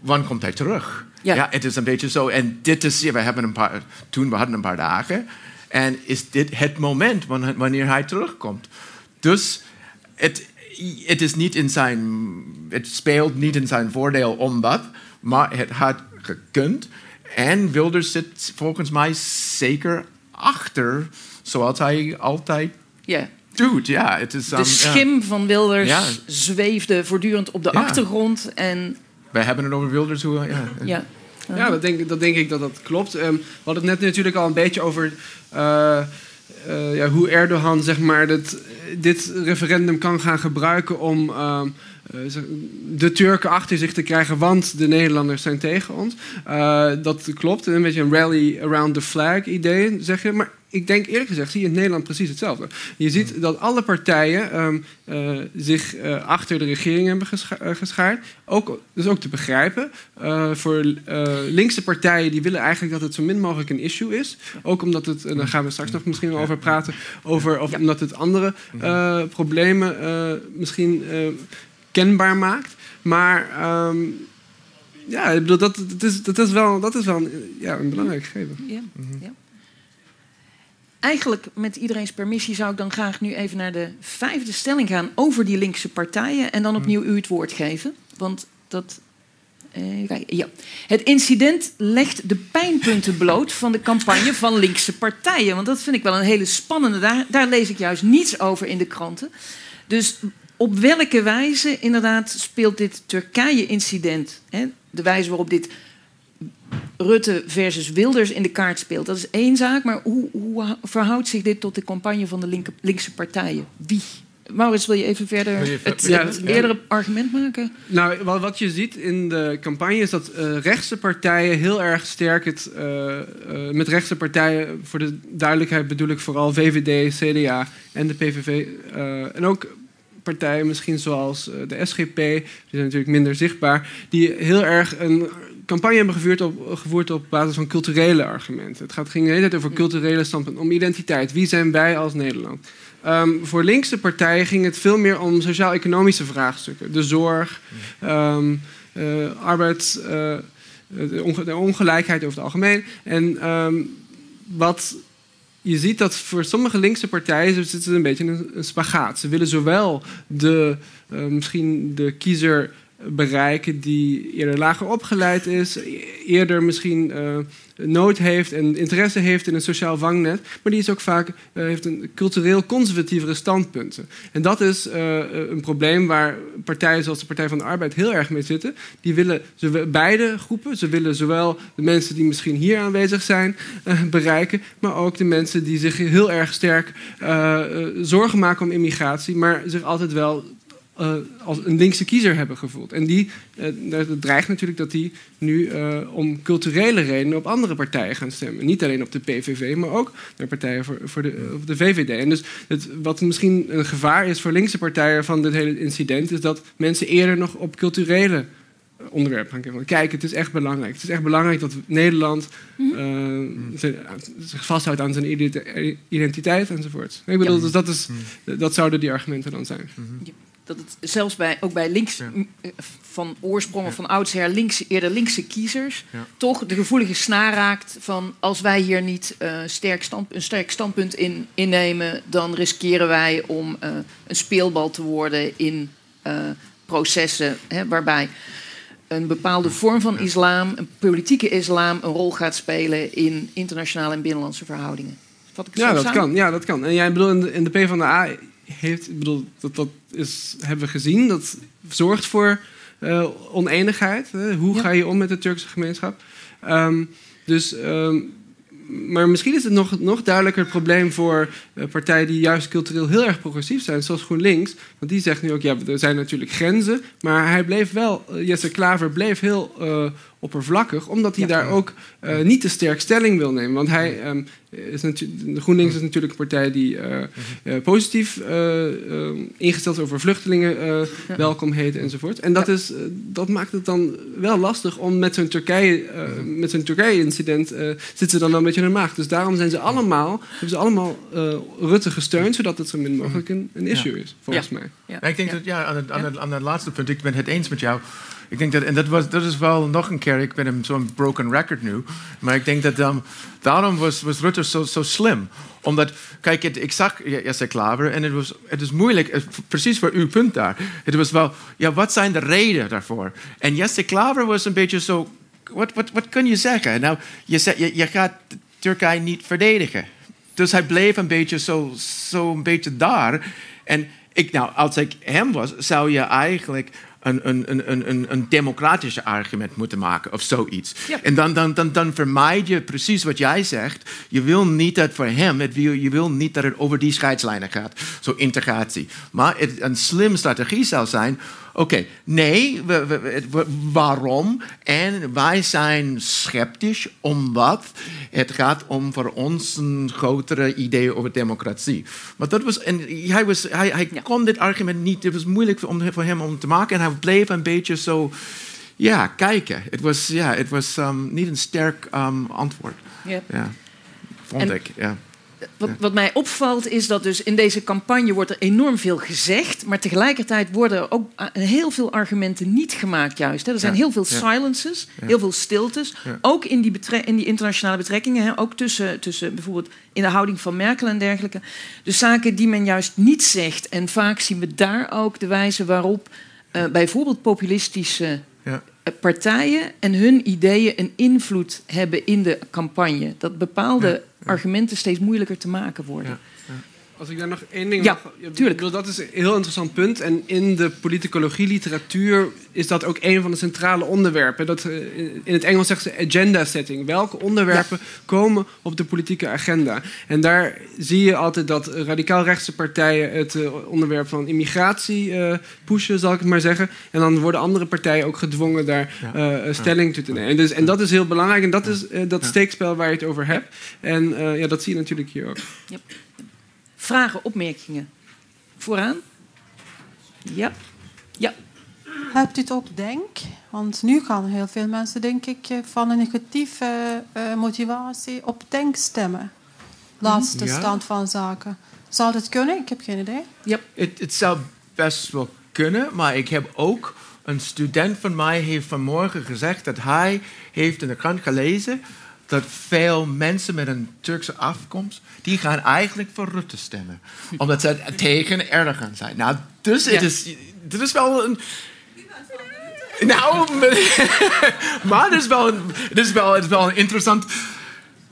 wanneer komt hij terug? Ja. het is een beetje zo. En dit is, ja, we hebben een paar, toen we hadden een paar dagen. En is dit het moment wan- wanneer hij terugkomt? Dus het, het is niet in zijn, het speelt niet in zijn voordeel omdat, maar het had gekund. En Wilders zit volgens mij zeker achter, zoals hij altijd Ja, doet. Ja, het is, de um, ja. schim van Wilders Ja. zweefde voortdurend op de Ja. achtergrond. En We hebben het over Wilders. Hoe, ja. ja, Ja, dat denk, dat denk ik dat dat klopt. Ehm, we hadden het net natuurlijk al een beetje over eh, eh, ja, hoe Erdogan zeg maar, dit, dit referendum kan gaan gebruiken om ehm, eh, de Turken achter zich te krijgen, want de Nederlanders zijn tegen ons. Eh, dat klopt, een beetje een rally around the flag idee, zeg je. Maar ik denk eerlijk gezegd, zie je in Nederland precies hetzelfde. Je ziet dat alle partijen ehm, eh, zich eh, achter de regering hebben gescha- eh, geschaard. Ook, dus ook te begrijpen. Eh, voor eh, linkse partijen die willen eigenlijk dat het zo min mogelijk een issue is. Ook omdat het, en daar gaan we straks nog misschien over praten, over, of, Ja. omdat het andere eh, problemen eh, misschien eh, kenbaar maakt. Maar ehm, ja, ik bedoel, dat, dat, is, dat is wel, dat is wel een, ja, een belangrijk gegeven. Ja, ja. Eigenlijk, met iedereen's permissie, zou ik dan graag nu even naar de vijfde stelling gaan over die linkse partijen. En dan opnieuw u het woord geven. Want dat. eh, kijk, ja. Het incident legt de pijnpunten bloot van de campagne van linkse partijen. Want dat vind ik wel een hele spannende. Daar, daar lees ik juist niets over in de kranten. Dus op welke wijze inderdaad speelt dit Turkije-incident, de wijze waarop dit Rutte versus Wilders in de kaart speelt. Dat is één zaak, maar hoe, hoe verhoudt zich dit tot de campagne van de linker, linkse partijen? Wie? Maurits, wil je even verder het, Ja, het ja. eerdere argument maken? Nou, wat, je ziet in de campagne is dat eh, rechtse partijen heel erg sterk het. eh, eh, met rechtse partijen, voor de duidelijkheid bedoel ik vooral VVD, CDA en de PVV. en ook partijen misschien zoals eh, de SGP, die zijn natuurlijk minder zichtbaar, die heel erg een campagne hebben gevoerd op, gevoerd op basis van culturele argumenten. Het gaat, ging de hele tijd over culturele standpunten, om identiteit. Wie zijn wij als Nederland? Ehm, voor linkse partijen ging het veel meer om sociaal-economische vraagstukken. De zorg, eh, arbeids, eh, de, onge- de ongelijkheid over het algemeen. En ehm, wat je ziet dat voor sommige linkse partijen zitten een beetje in een, een spagaat. Ze willen zowel de, eh, misschien de kiezer bereiken die eerder lager opgeleid is, eerder misschien eh, nood heeft en interesse heeft in een sociaal vangnet, maar die is ook vaak eh, heeft een cultureel conservatievere standpunten. En dat is eh, een probleem waar partijen zoals de Partij van de Arbeid heel erg mee zitten. Die willen zowel- beide groepen, ze willen zowel de mensen die misschien hier aanwezig zijn bereiken, maar ook de mensen die zich heel erg sterk zorgen maken om immigratie, maar zich altijd wel eh, als een linkse kiezer hebben gevoeld. En die, eh, dat dreigt natuurlijk dat die nu eh, om culturele redenen op andere partijen gaan stemmen. Niet alleen op de PVV, maar ook naar partijen voor, voor de, op de VVD. En dus het, wat misschien een gevaar is voor linkse partijen van dit hele incident, is dat mensen eerder nog op culturele onderwerpen gaan kijken. Kijk, het is echt belangrijk. Het is echt belangrijk dat Nederland eh, zijn- zich vasthoudt aan zijn identi- identiteit enzovoort. Ik bedoel, Ja. dus dat, is, dat zouden die argumenten dan zijn. Dat het zelfs bij, ook bij links, eh, van oorsprong of van oudsher links, eerder linkse kiezers... Ja. toch de gevoelige snaar raakt van... als wij hier niet eh, sterk stand, een sterk standpunt in innemen... dan riskeren wij om eh, een speelbal te worden in eh, processen... Hè, waarbij een bepaalde vorm van islam, een politieke islam... een rol gaat spelen in internationale en binnenlandse verhoudingen. Vat ik het Ja, dat samen? kan. Ja, dat kan. En jij bedoel, in de, in de PvdA heeft, ik bedoel, dat, dat is, hebben we gezien. Dat zorgt voor eh, oneenigheid. Hè? Hoe Ja. ga je om met de Turkse gemeenschap? Ehm, dus, ehm, maar misschien is het nog, nog duidelijker het probleem voor eh, partijen die juist cultureel heel erg progressief zijn, zoals GroenLinks. Want die zegt nu ook, ja, er zijn natuurlijk grenzen. Maar hij bleef wel, eh, Jesse Klaver bleef heel oppervlakkig, omdat hij Ja. daar ook eh, niet te sterk stelling wil nemen. Want hij ehm, is natuurlijk, de GroenLinks is natuurlijk een partij die eh, eh, positief eh, eh, ingesteld is over vluchtelingen, eh, welkom heten enzovoort. En dat, is, dat maakt het dan wel lastig om met zo'n Turkije, eh, met zo'n Turkije-incident eh, zitten ze dan wel een beetje in de maag. Dus daarom zijn ze allemaal, hebben ze allemaal eh, Rutte gesteund, zodat het zo min mogelijk een, een issue is, volgens mij. Ja. Ja, ik denk Ja. dat ja, aan, het, aan, het, aan het laatste punt, ik ben het eens met jou. Ik denk dat, en dat, was, dat is wel nog een keer, ik ben zo'n broken record nu. Maar ik denk dat daarom was, was Rutte zo, zo slim. Omdat, kijk, het, ik zag Jesse Klaver en het, was, het is moeilijk, precies voor uw punt daar. Het was wel, ja, wat zijn de redenen daarvoor? En Jesse Klaver was een beetje zo, wat, wat, wat kun je zeggen? Nou, je, zegt, je, je gaat Turkije niet verdedigen. Dus hij bleef een beetje zo, zo een beetje daar. En ik, nou, als ik hem was, zou je eigenlijk een, een, een, een, een democratisch argument moeten maken of zoiets. Ja. En dan, dan, dan, dan vermijd je precies wat jij zegt. Je wil niet dat voor hem, het je wil niet dat het over die scheidslijnen gaat, zo integratie. Maar het, een slim strategie zou zijn. Oké, nee, we, we- we- we- waarom? En wij zijn sceptisch omdat het gaat om voor ons een grotere idee over democratie. Maar dat was, en hij, was, hij, hij Ja. kon dit argument niet, het was moeilijk voor, om, voor hem om te maken. En hij bleef een beetje zo, ja, kijken. Het was, ja, het was um, niet een sterk um, antwoord. Ja. Ja, vond En- ik, ja. Wat, wat mij opvalt is dat dus in deze campagne wordt er enorm veel gezegd, maar tegelijkertijd worden er ook ah, heel veel argumenten niet gemaakt juist. Hè. Er zijn Ja, heel veel ja. silences, heel veel stiltes, ook in die, in die internationale betrekkingen, hè. ook tussen, tussen bijvoorbeeld in de houding van Merkel en dergelijke. Dus zaken die men juist niet zegt. En vaak zien we daar ook de wijze waarop eh, bijvoorbeeld populistische Ja. eh, partijen en hun ideeën een invloed hebben in de campagne. Dat bepaalde argumenten steeds moeilijker te maken worden. Ja. Als ik daar nog één ding Ja, mag- tuurlijk. bedoel, Dat is een heel interessant punt. En in de politicologie, literatuur, is dat ook een van de centrale onderwerpen. Dat, eh, in het Engels zeggen ze agenda setting. Welke onderwerpen komen op de politieke agenda? En daar zie je altijd dat radicaal rechtse partijen het eh, onderwerp van immigratie eh, pushen, zal ik het maar zeggen. En dan worden andere partijen ook gedwongen daar Ja. eh, stelling toe te nemen. En, dus, en dat is heel belangrijk. En dat is dat Ja. steekspel waar je het over hebt. En eh, ja, dat zie je natuurlijk hier ook. Vragen, opmerkingen? Vooraan? Ja. Ja. Hebt u het ook denk? Want nu gaan heel veel mensen, denk ik, eh, van een negatieve eh, motivatie op denk stemmen. Laatste Ja. stand van zaken. Zou dat kunnen? Ik heb geen idee. Het, het zou best wel kunnen, maar ik heb ook... Een student van mij heeft vanmorgen gezegd dat hij heeft in de krant gelezen... dat veel mensen met een Turkse afkomst... die gaan eigenlijk voor Rutte stemmen. Omdat ze tegen Erdogan zijn. Nou, dus het is, dit is wel een... Nou, maar het is wel een, het is wel, het is wel een interessant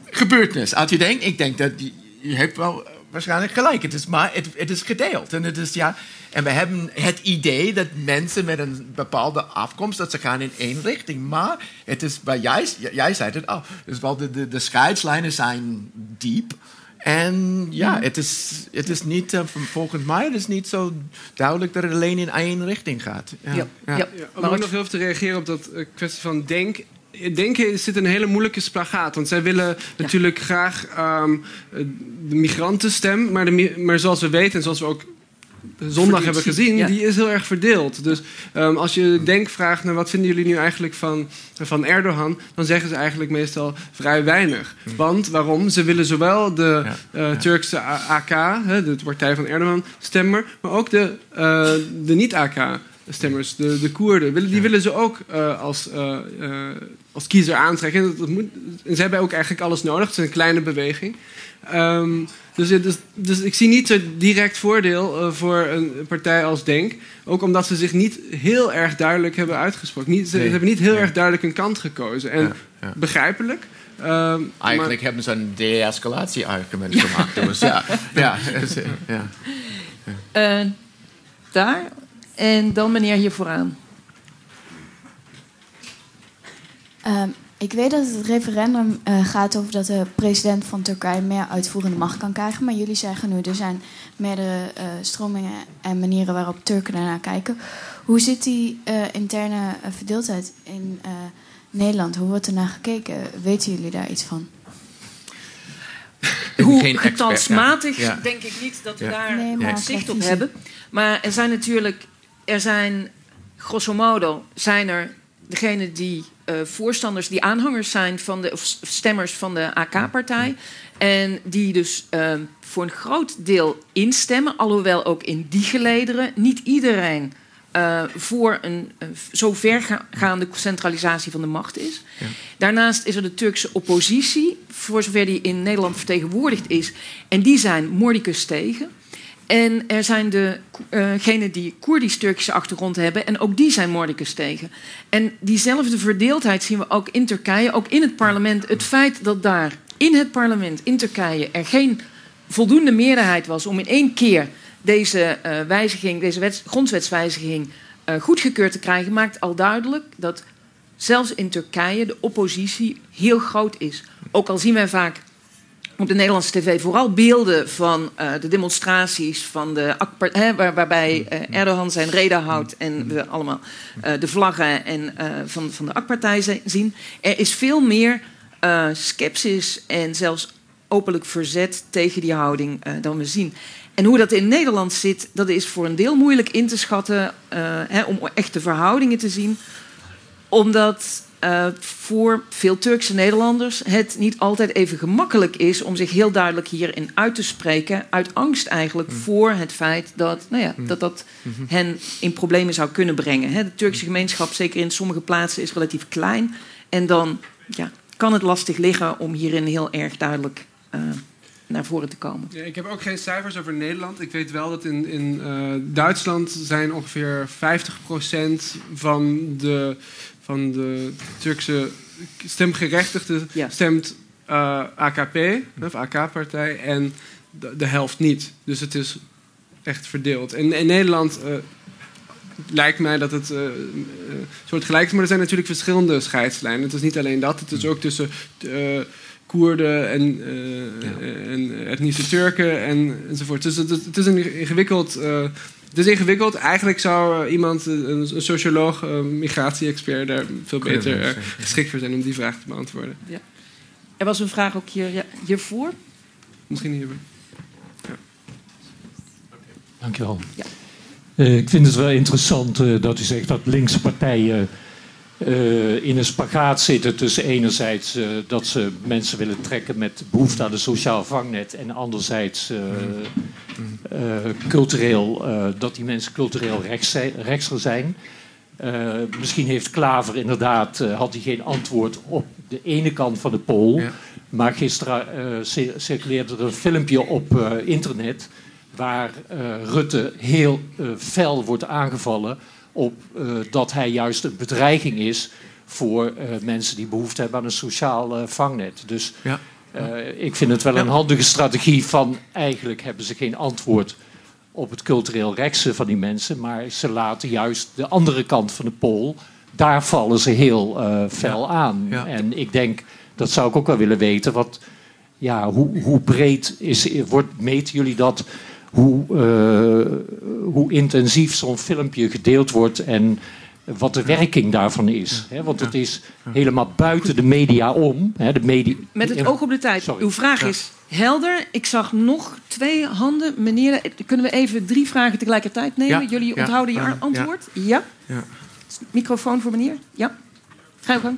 gebeurtenis. Als je denkt, ik denk dat je, je hebt wel waarschijnlijk gelijk. Het is, maar het, het is gedeeld. En, het is, ja, en we hebben het idee dat mensen met een bepaalde afkomst, dat ze gaan in één richting. Maar het is, bij jij, jij zei het al, dus wel de, de, de scheidslijnen zijn diep. En ja, het is, het is niet, eh, volgens mij, het is niet zo duidelijk dat het alleen in één richting gaat. Ja. Ja. Ja, om ook nog heel even te reageren op dat eh, kwestie van denk. Denken zit een hele moeilijke splagaat. Want zij willen natuurlijk graag ehm, eh, de migrantenstem. Maar, de, maar zoals we weten en zoals we ook zondag hebben zien, gezien, ja. die is heel erg verdeeld. Dus ehm, als je Denk vraagt naar wat vinden jullie nu eigenlijk van, van Erdogan, dan zeggen ze eigenlijk meestal vrij weinig. Want waarom? Ze willen zowel de Ja, eh, Turkse AK, hè, de partij van Erdogan, stemmer, maar ook de, eh, de niet-AK. Stemmers, de, de Koerden, willen, die willen ze ook eh, als, eh, eh, als kiezer aantrekken. En, dat, dat moet, en ze hebben ook eigenlijk alles nodig. Het is een kleine beweging. Ehm, dus, is- dus ik zie niet zo direct voordeel voor een partij als Denk. Ook omdat ze zich niet heel erg duidelijk hebben uitgesproken. Niet, ze Nee. hebben niet heel Ja. erg duidelijk een kant gekozen. En Ja, ja. begrijpelijk. Ehm, Eigenlijk hebben ze een de-escalatie-argument gemaakt. Dus ja, ja, ja. Eh, daar. En dan meneer hier vooraan. Ehm, ik weet dat het referendum eh, gaat over dat de president van Turkije meer uitvoerende macht kan krijgen. Maar jullie zeggen nu, er zijn meerdere eh, stromingen en manieren waarop Turken daarnaar kijken. Hoe zit die eh, interne verdeeldheid in eh, Nederland? Hoe wordt er naar gekeken? Weten jullie daar iets van? Hoe getalsmatig ja. Denk ik niet dat we Ja. daar Nee, zicht op hebben. Maar er zijn natuurlijk, er zijn grosso modo, zijn er degenen die eh, voorstanders, die aanhangers zijn van de, of stemmers van de AK-partij. En die dus eh, voor een groot deel instemmen, alhoewel ook in die gelederen niet iedereen eh, voor een eh, zo vergaande centralisatie van de macht is. Daarnaast is er de Turkse oppositie, voor zover die in Nederland vertegenwoordigd is. En die zijn mordicus tegen. En er zijn degenen die Koerdisch-Turkische achtergrond hebben. En ook die zijn mordicus tegen. En diezelfde verdeeldheid zien we ook in Turkije, ook in het parlement. Het feit dat daar in het parlement in Turkije er geen voldoende meerderheid was om in één keer deze eh, wijziging, deze wets, grondwetswijziging eh, goedgekeurd te krijgen, maakt al duidelijk dat zelfs in Turkije de oppositie heel groot is. Ook al zien wij vaak op de Nederlandse tv vooral beelden van eh, de demonstraties van de AK hè, waar, waarbij eh, Erdogan zijn reden houdt en we allemaal eh, de vlaggen en, van, van de AK-partij zi- zien. Er is veel meer sceptisch en zelfs openlijk verzet tegen die houding dan we zien. En hoe dat in Nederland zit, dat is voor een deel moeilijk in te schatten hè, om echt de verhoudingen te zien omdat eh, voor veel Turkse Nederlanders het niet altijd even gemakkelijk is om zich heel duidelijk hierin uit te spreken. Uit angst eigenlijk voor het feit dat nou ja, dat, dat hen in problemen zou kunnen brengen. Hè, de Turkse gemeenschap, zeker in sommige plaatsen, is relatief klein. En dan ja, kan het lastig liggen om hierin heel erg duidelijk eh, naar voren te komen. Ja, ik heb ook geen cijfers over Nederland. Ik weet wel dat in, in eh, Duitsland zijn ongeveer 50% van de, van de Turkse stemgerechtigden Ja. stemt eh, AKP, of AK-partij. En de, de helft niet. Dus het is echt verdeeld. En in Nederland eh, lijkt mij dat het eh, soort gelijk is, maar er zijn natuurlijk verschillende scheidslijnen. Het is niet alleen dat, het is ook tussen Koerden en, eh, en etnische Turken en, enzovoort. Dus het, is- het is een ingewikkeld. Het is ingewikkeld. Eigenlijk zou eh, iemand, eh, een, een socioloog, een migratie-expert, daar veel beter eh, geschikt voor zijn om die vraag te beantwoorden. Er was een vraag ook hier, ja, hiervoor. Misschien hier. Dankjewel. Ja. Eh, ik vind het wel interessant eh, dat u zegt dat linkse partijen eh, in een spagaat zitten tussen enerzijds eh, dat ze mensen willen trekken met behoefte aan een sociaal vangnet en anderzijds eh, cultureel, dat die mensen cultureel rechts zijn, rechtser zijn. Misschien heeft Klaver inderdaad, had hij geen antwoord op de ene kant van de pool. Ja. Maar gisteren cir- circuleerde er een filmpje op internet waar Rutte heel fel wordt aangevallen op eh, dat hij juist een bedreiging is voor eh, mensen die behoefte hebben aan een sociaal eh, vangnet. Dus Ja. ik vind het wel een handige strategie van eigenlijk hebben ze geen antwoord op het cultureel rechtse van die mensen, maar ze laten juist de andere kant van de pool, daar vallen ze heel fel aan. Ja. En ik denk, dat zou ik ook wel willen weten, wat, ja, hoe, hoe breed is, wordt, meten jullie dat? Hoe, eh, hoe intensief zo'n filmpje gedeeld wordt en wat de werking daarvan is. Hè? Want het is helemaal buiten de media om. Hè? De media, Met het oog op de tijd. Sorry. Uw vraag Ja. is helder. Ik zag nog twee handen. Meneer, kunnen we even drie vragen tegelijkertijd nemen? Ja, Jullie ja, onthouden je ja, antwoord? Ja. Ja. Microfoon voor meneer? Ja. Ga je gang.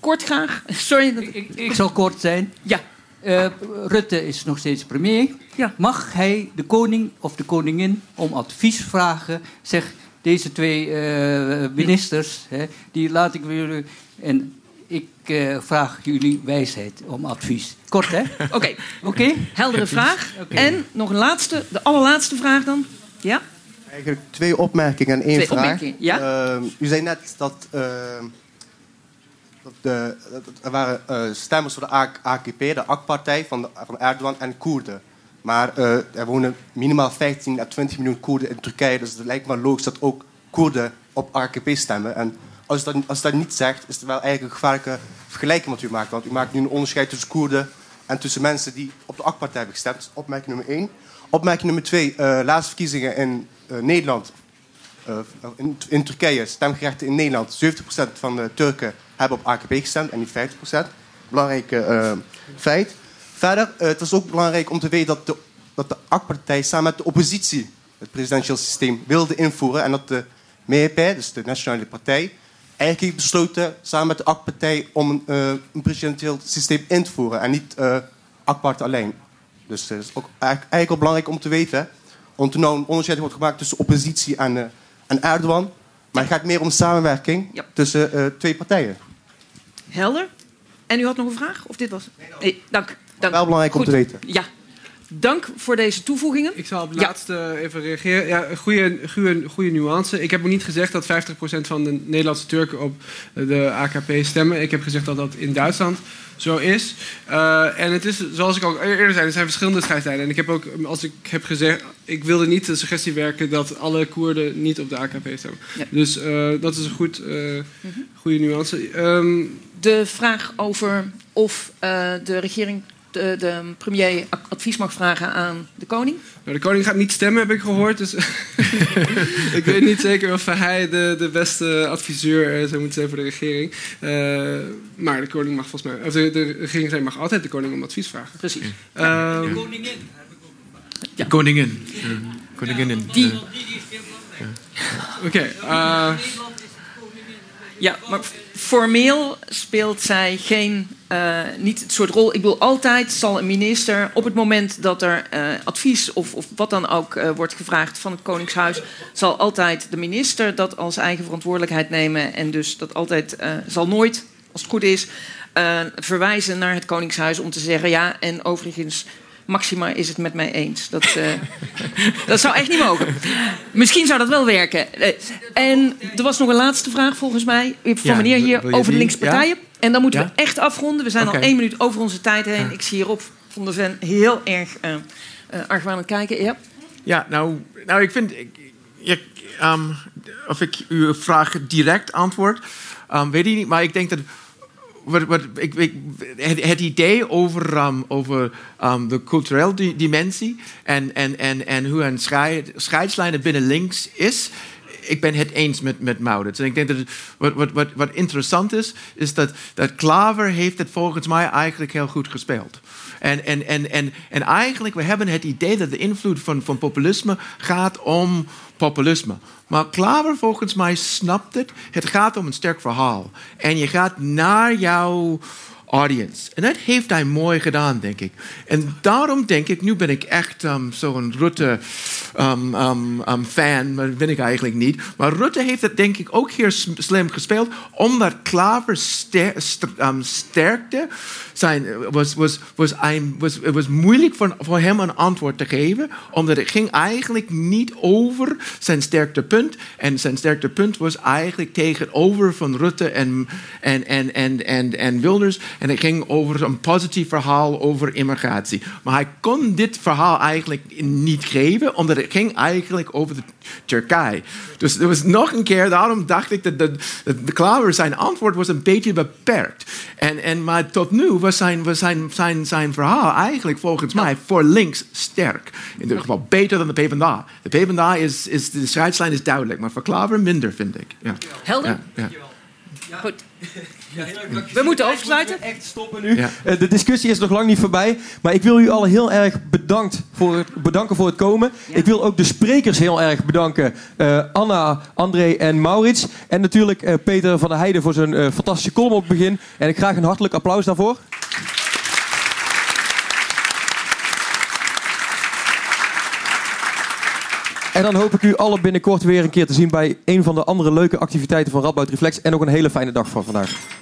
Kort graag. Sorry. Dat... Ik, ik zal kort zijn. Ja. Eh, Rutte is nog steeds premier. Ja. Mag hij de koning of de koningin om advies vragen? Zeg, deze twee eh, ministers, hè, die laat ik weer... En ik eh, vraag jullie wijsheid om advies. Kort, hè? Oké. Oké? Heldere vraag. En nog een laatste, de allerlaatste vraag dan. Ja? Eigenlijk twee opmerkingen en één Twee vraag. opmerkingen, ja. Ehm, u zei net dat, ehm, dat, er waren eh, stemmers voor de AKP, de AK-partij van, van Erdogan en Koerden. Maar eh, er wonen minimaal 15 à 20 miljoen Koerden in Turkije. Dus het lijkt me logisch dat ook Koerden op AKP stemmen. En als dat, als dat niet zegt, is het wel eigenlijk een gevaarlijke vergelijking wat u maakt. Want u maakt nu een onderscheid tussen Koerden en tussen mensen die op de AK-partij hebben gestemd. Dat is opmerking nummer één. Opmerking nummer twee. eh laatste verkiezingen in Nederland. Eh, in, in Turkije, stemgerechten in Nederland. 70% van de Turken hebben op AKP gestemd en niet 50%. Belangrijk eh, feit. Verder, eh, het is ook belangrijk om te weten dat de, dat de AK-partij samen met de oppositie het presidentieel systeem wilde invoeren. En dat de MHP, dus de Nationale Partij, eigenlijk heeft besloten samen met de AK-partij om een, een presidentieel systeem in te voeren. En niet AK-part alleen. Dus het is ook eigenlijk, wel belangrijk om te weten. Want er nou een onderscheid wordt gemaakt tussen oppositie en, eh, en Erdogan. Maar het gaat meer om samenwerking tussen eh, twee partijen. Helder. En u had nog een vraag? Of dit was... Nee, dank. dank. Wel belangrijk om Goed. te weten. Ja. Dank voor deze toevoegingen. Ik zal op het Ja. laatste even reageren. Ja, goede, goede, goede nuance. Ik heb ook niet gezegd dat 50% van de Nederlandse Turken op de AKP stemmen. Ik heb gezegd dat dat in Duitsland zo is. Eh, en het is, zoals ik al eerder zei, er zijn verschillende scheidslijnen. En ik heb ook, als ik heb gezegd, ik wilde niet de suggestie werken dat alle Koerden niet op de AKP stemmen. Ja. Dus eh, dat is een goed, eh, goede nuance. Ehm, De vraag over of eh, de regering de, de premier advies mag vragen aan de koning. Nou, de koning gaat niet stemmen, heb ik gehoord. Dus ik weet niet zeker of hij de, de beste adviseur eh, zou moeten zijn voor de regering. Eh, maar de koning mag volgens mij... Of de, de regering mag altijd de koning om advies vragen. Precies. Ehm, De koningin. De koningin. Ja, Koninginnen. Die- Ja. Oké. eh, Ja, maar formeel speelt zij geen, eh, niet het soort rol. Ik bedoel, altijd zal een minister op het moment dat er eh, advies of, of wat dan ook eh, wordt gevraagd van het Koningshuis, zal altijd de minister dat als eigen verantwoordelijkheid nemen. En dus dat altijd zal nooit, als het goed is, verwijzen naar het Koningshuis om te zeggen ja. En overigens, Maxima is het met mij eens. Dat, dat zou echt niet mogen. Misschien zou dat wel werken. En er was nog een laatste vraag volgens mij van meneer hier over de linkse partijen. En dan moeten Ja? we echt afronden. We zijn al één minuut over onze tijd heen. Ik zie hier op vond de Ven heel erg uh, uh, argwanend kijken. Ja, ja nou, nou, ik vind... Ik, ik, um, of ik uw vraag direct antwoord, um, weet ik niet. Maar ik denk dat... Wat, wat, ik, ik, het, het, idee over, um, over um, de culturele di dimensie en, en, en, en hoe een scheid, scheidslijnen binnen links is, ik ben het eens met, met Maurits. En ik denk dat wat, wat, wat, wat interessant is, is dat, dat Klaver heeft het volgens mij eigenlijk heel goed gespeeld. En, en, en, en, en eigenlijk, we hebben het idee dat de invloed van, van populisme gaat om populisme. Maar Klaver volgens mij snapt het. Het gaat om een sterk verhaal. En je gaat naar jouw audience. En dat heeft hij mooi gedaan, denk ik. En daarom denk ik, nu ben ik echt um, zo'n Rutte-fan, um, um, maar ben ik eigenlijk niet. Maar Rutte heeft het denk ik ook hier slim gespeeld, omdat Klaver ster sterkte. Zijn, was, was, was, een, was, het was moeilijk voor, voor hem een antwoord te geven, omdat het ging eigenlijk niet over zijn sterktepunt. En zijn sterktepunt was eigenlijk tegenover van Rutte en, en, en, en, en, en Wilders. En het ging over een positief verhaal over immigratie. Maar hij kon dit verhaal eigenlijk niet geven, omdat het ging eigenlijk over de Turkije. Dus er was nog een keer, daarom dacht ik dat de, de Klaver zijn antwoord was een beetje beperkt. En, en, maar tot nu was zijn, was zijn, zijn, zijn verhaal eigenlijk volgens mij voor links sterk. In ieder geval beter dan de PvdA. De PvdA is, is de scheidslijn is duidelijk, maar voor Klaver minder, vind ik. Ja. Helder? Ja, ja. Goed. We moeten afsluiten. Echt stoppen nu. Eh, De discussie is nog lang niet voorbij. Maar ik wil u allen heel erg bedankt voor het, bedanken voor het komen. Ik wil ook de sprekers heel erg bedanken. Uh, Anna, André en Maurits. En natuurlijk uh, Peter van der Heijden voor zijn fantastische column op het begin. En ik graag een hartelijk applaus daarvoor. En dan hoop ik u allen binnenkort weer een keer te zien bij een van de andere leuke activiteiten van Radboud Reflex. En ook een hele fijne dag van vandaag.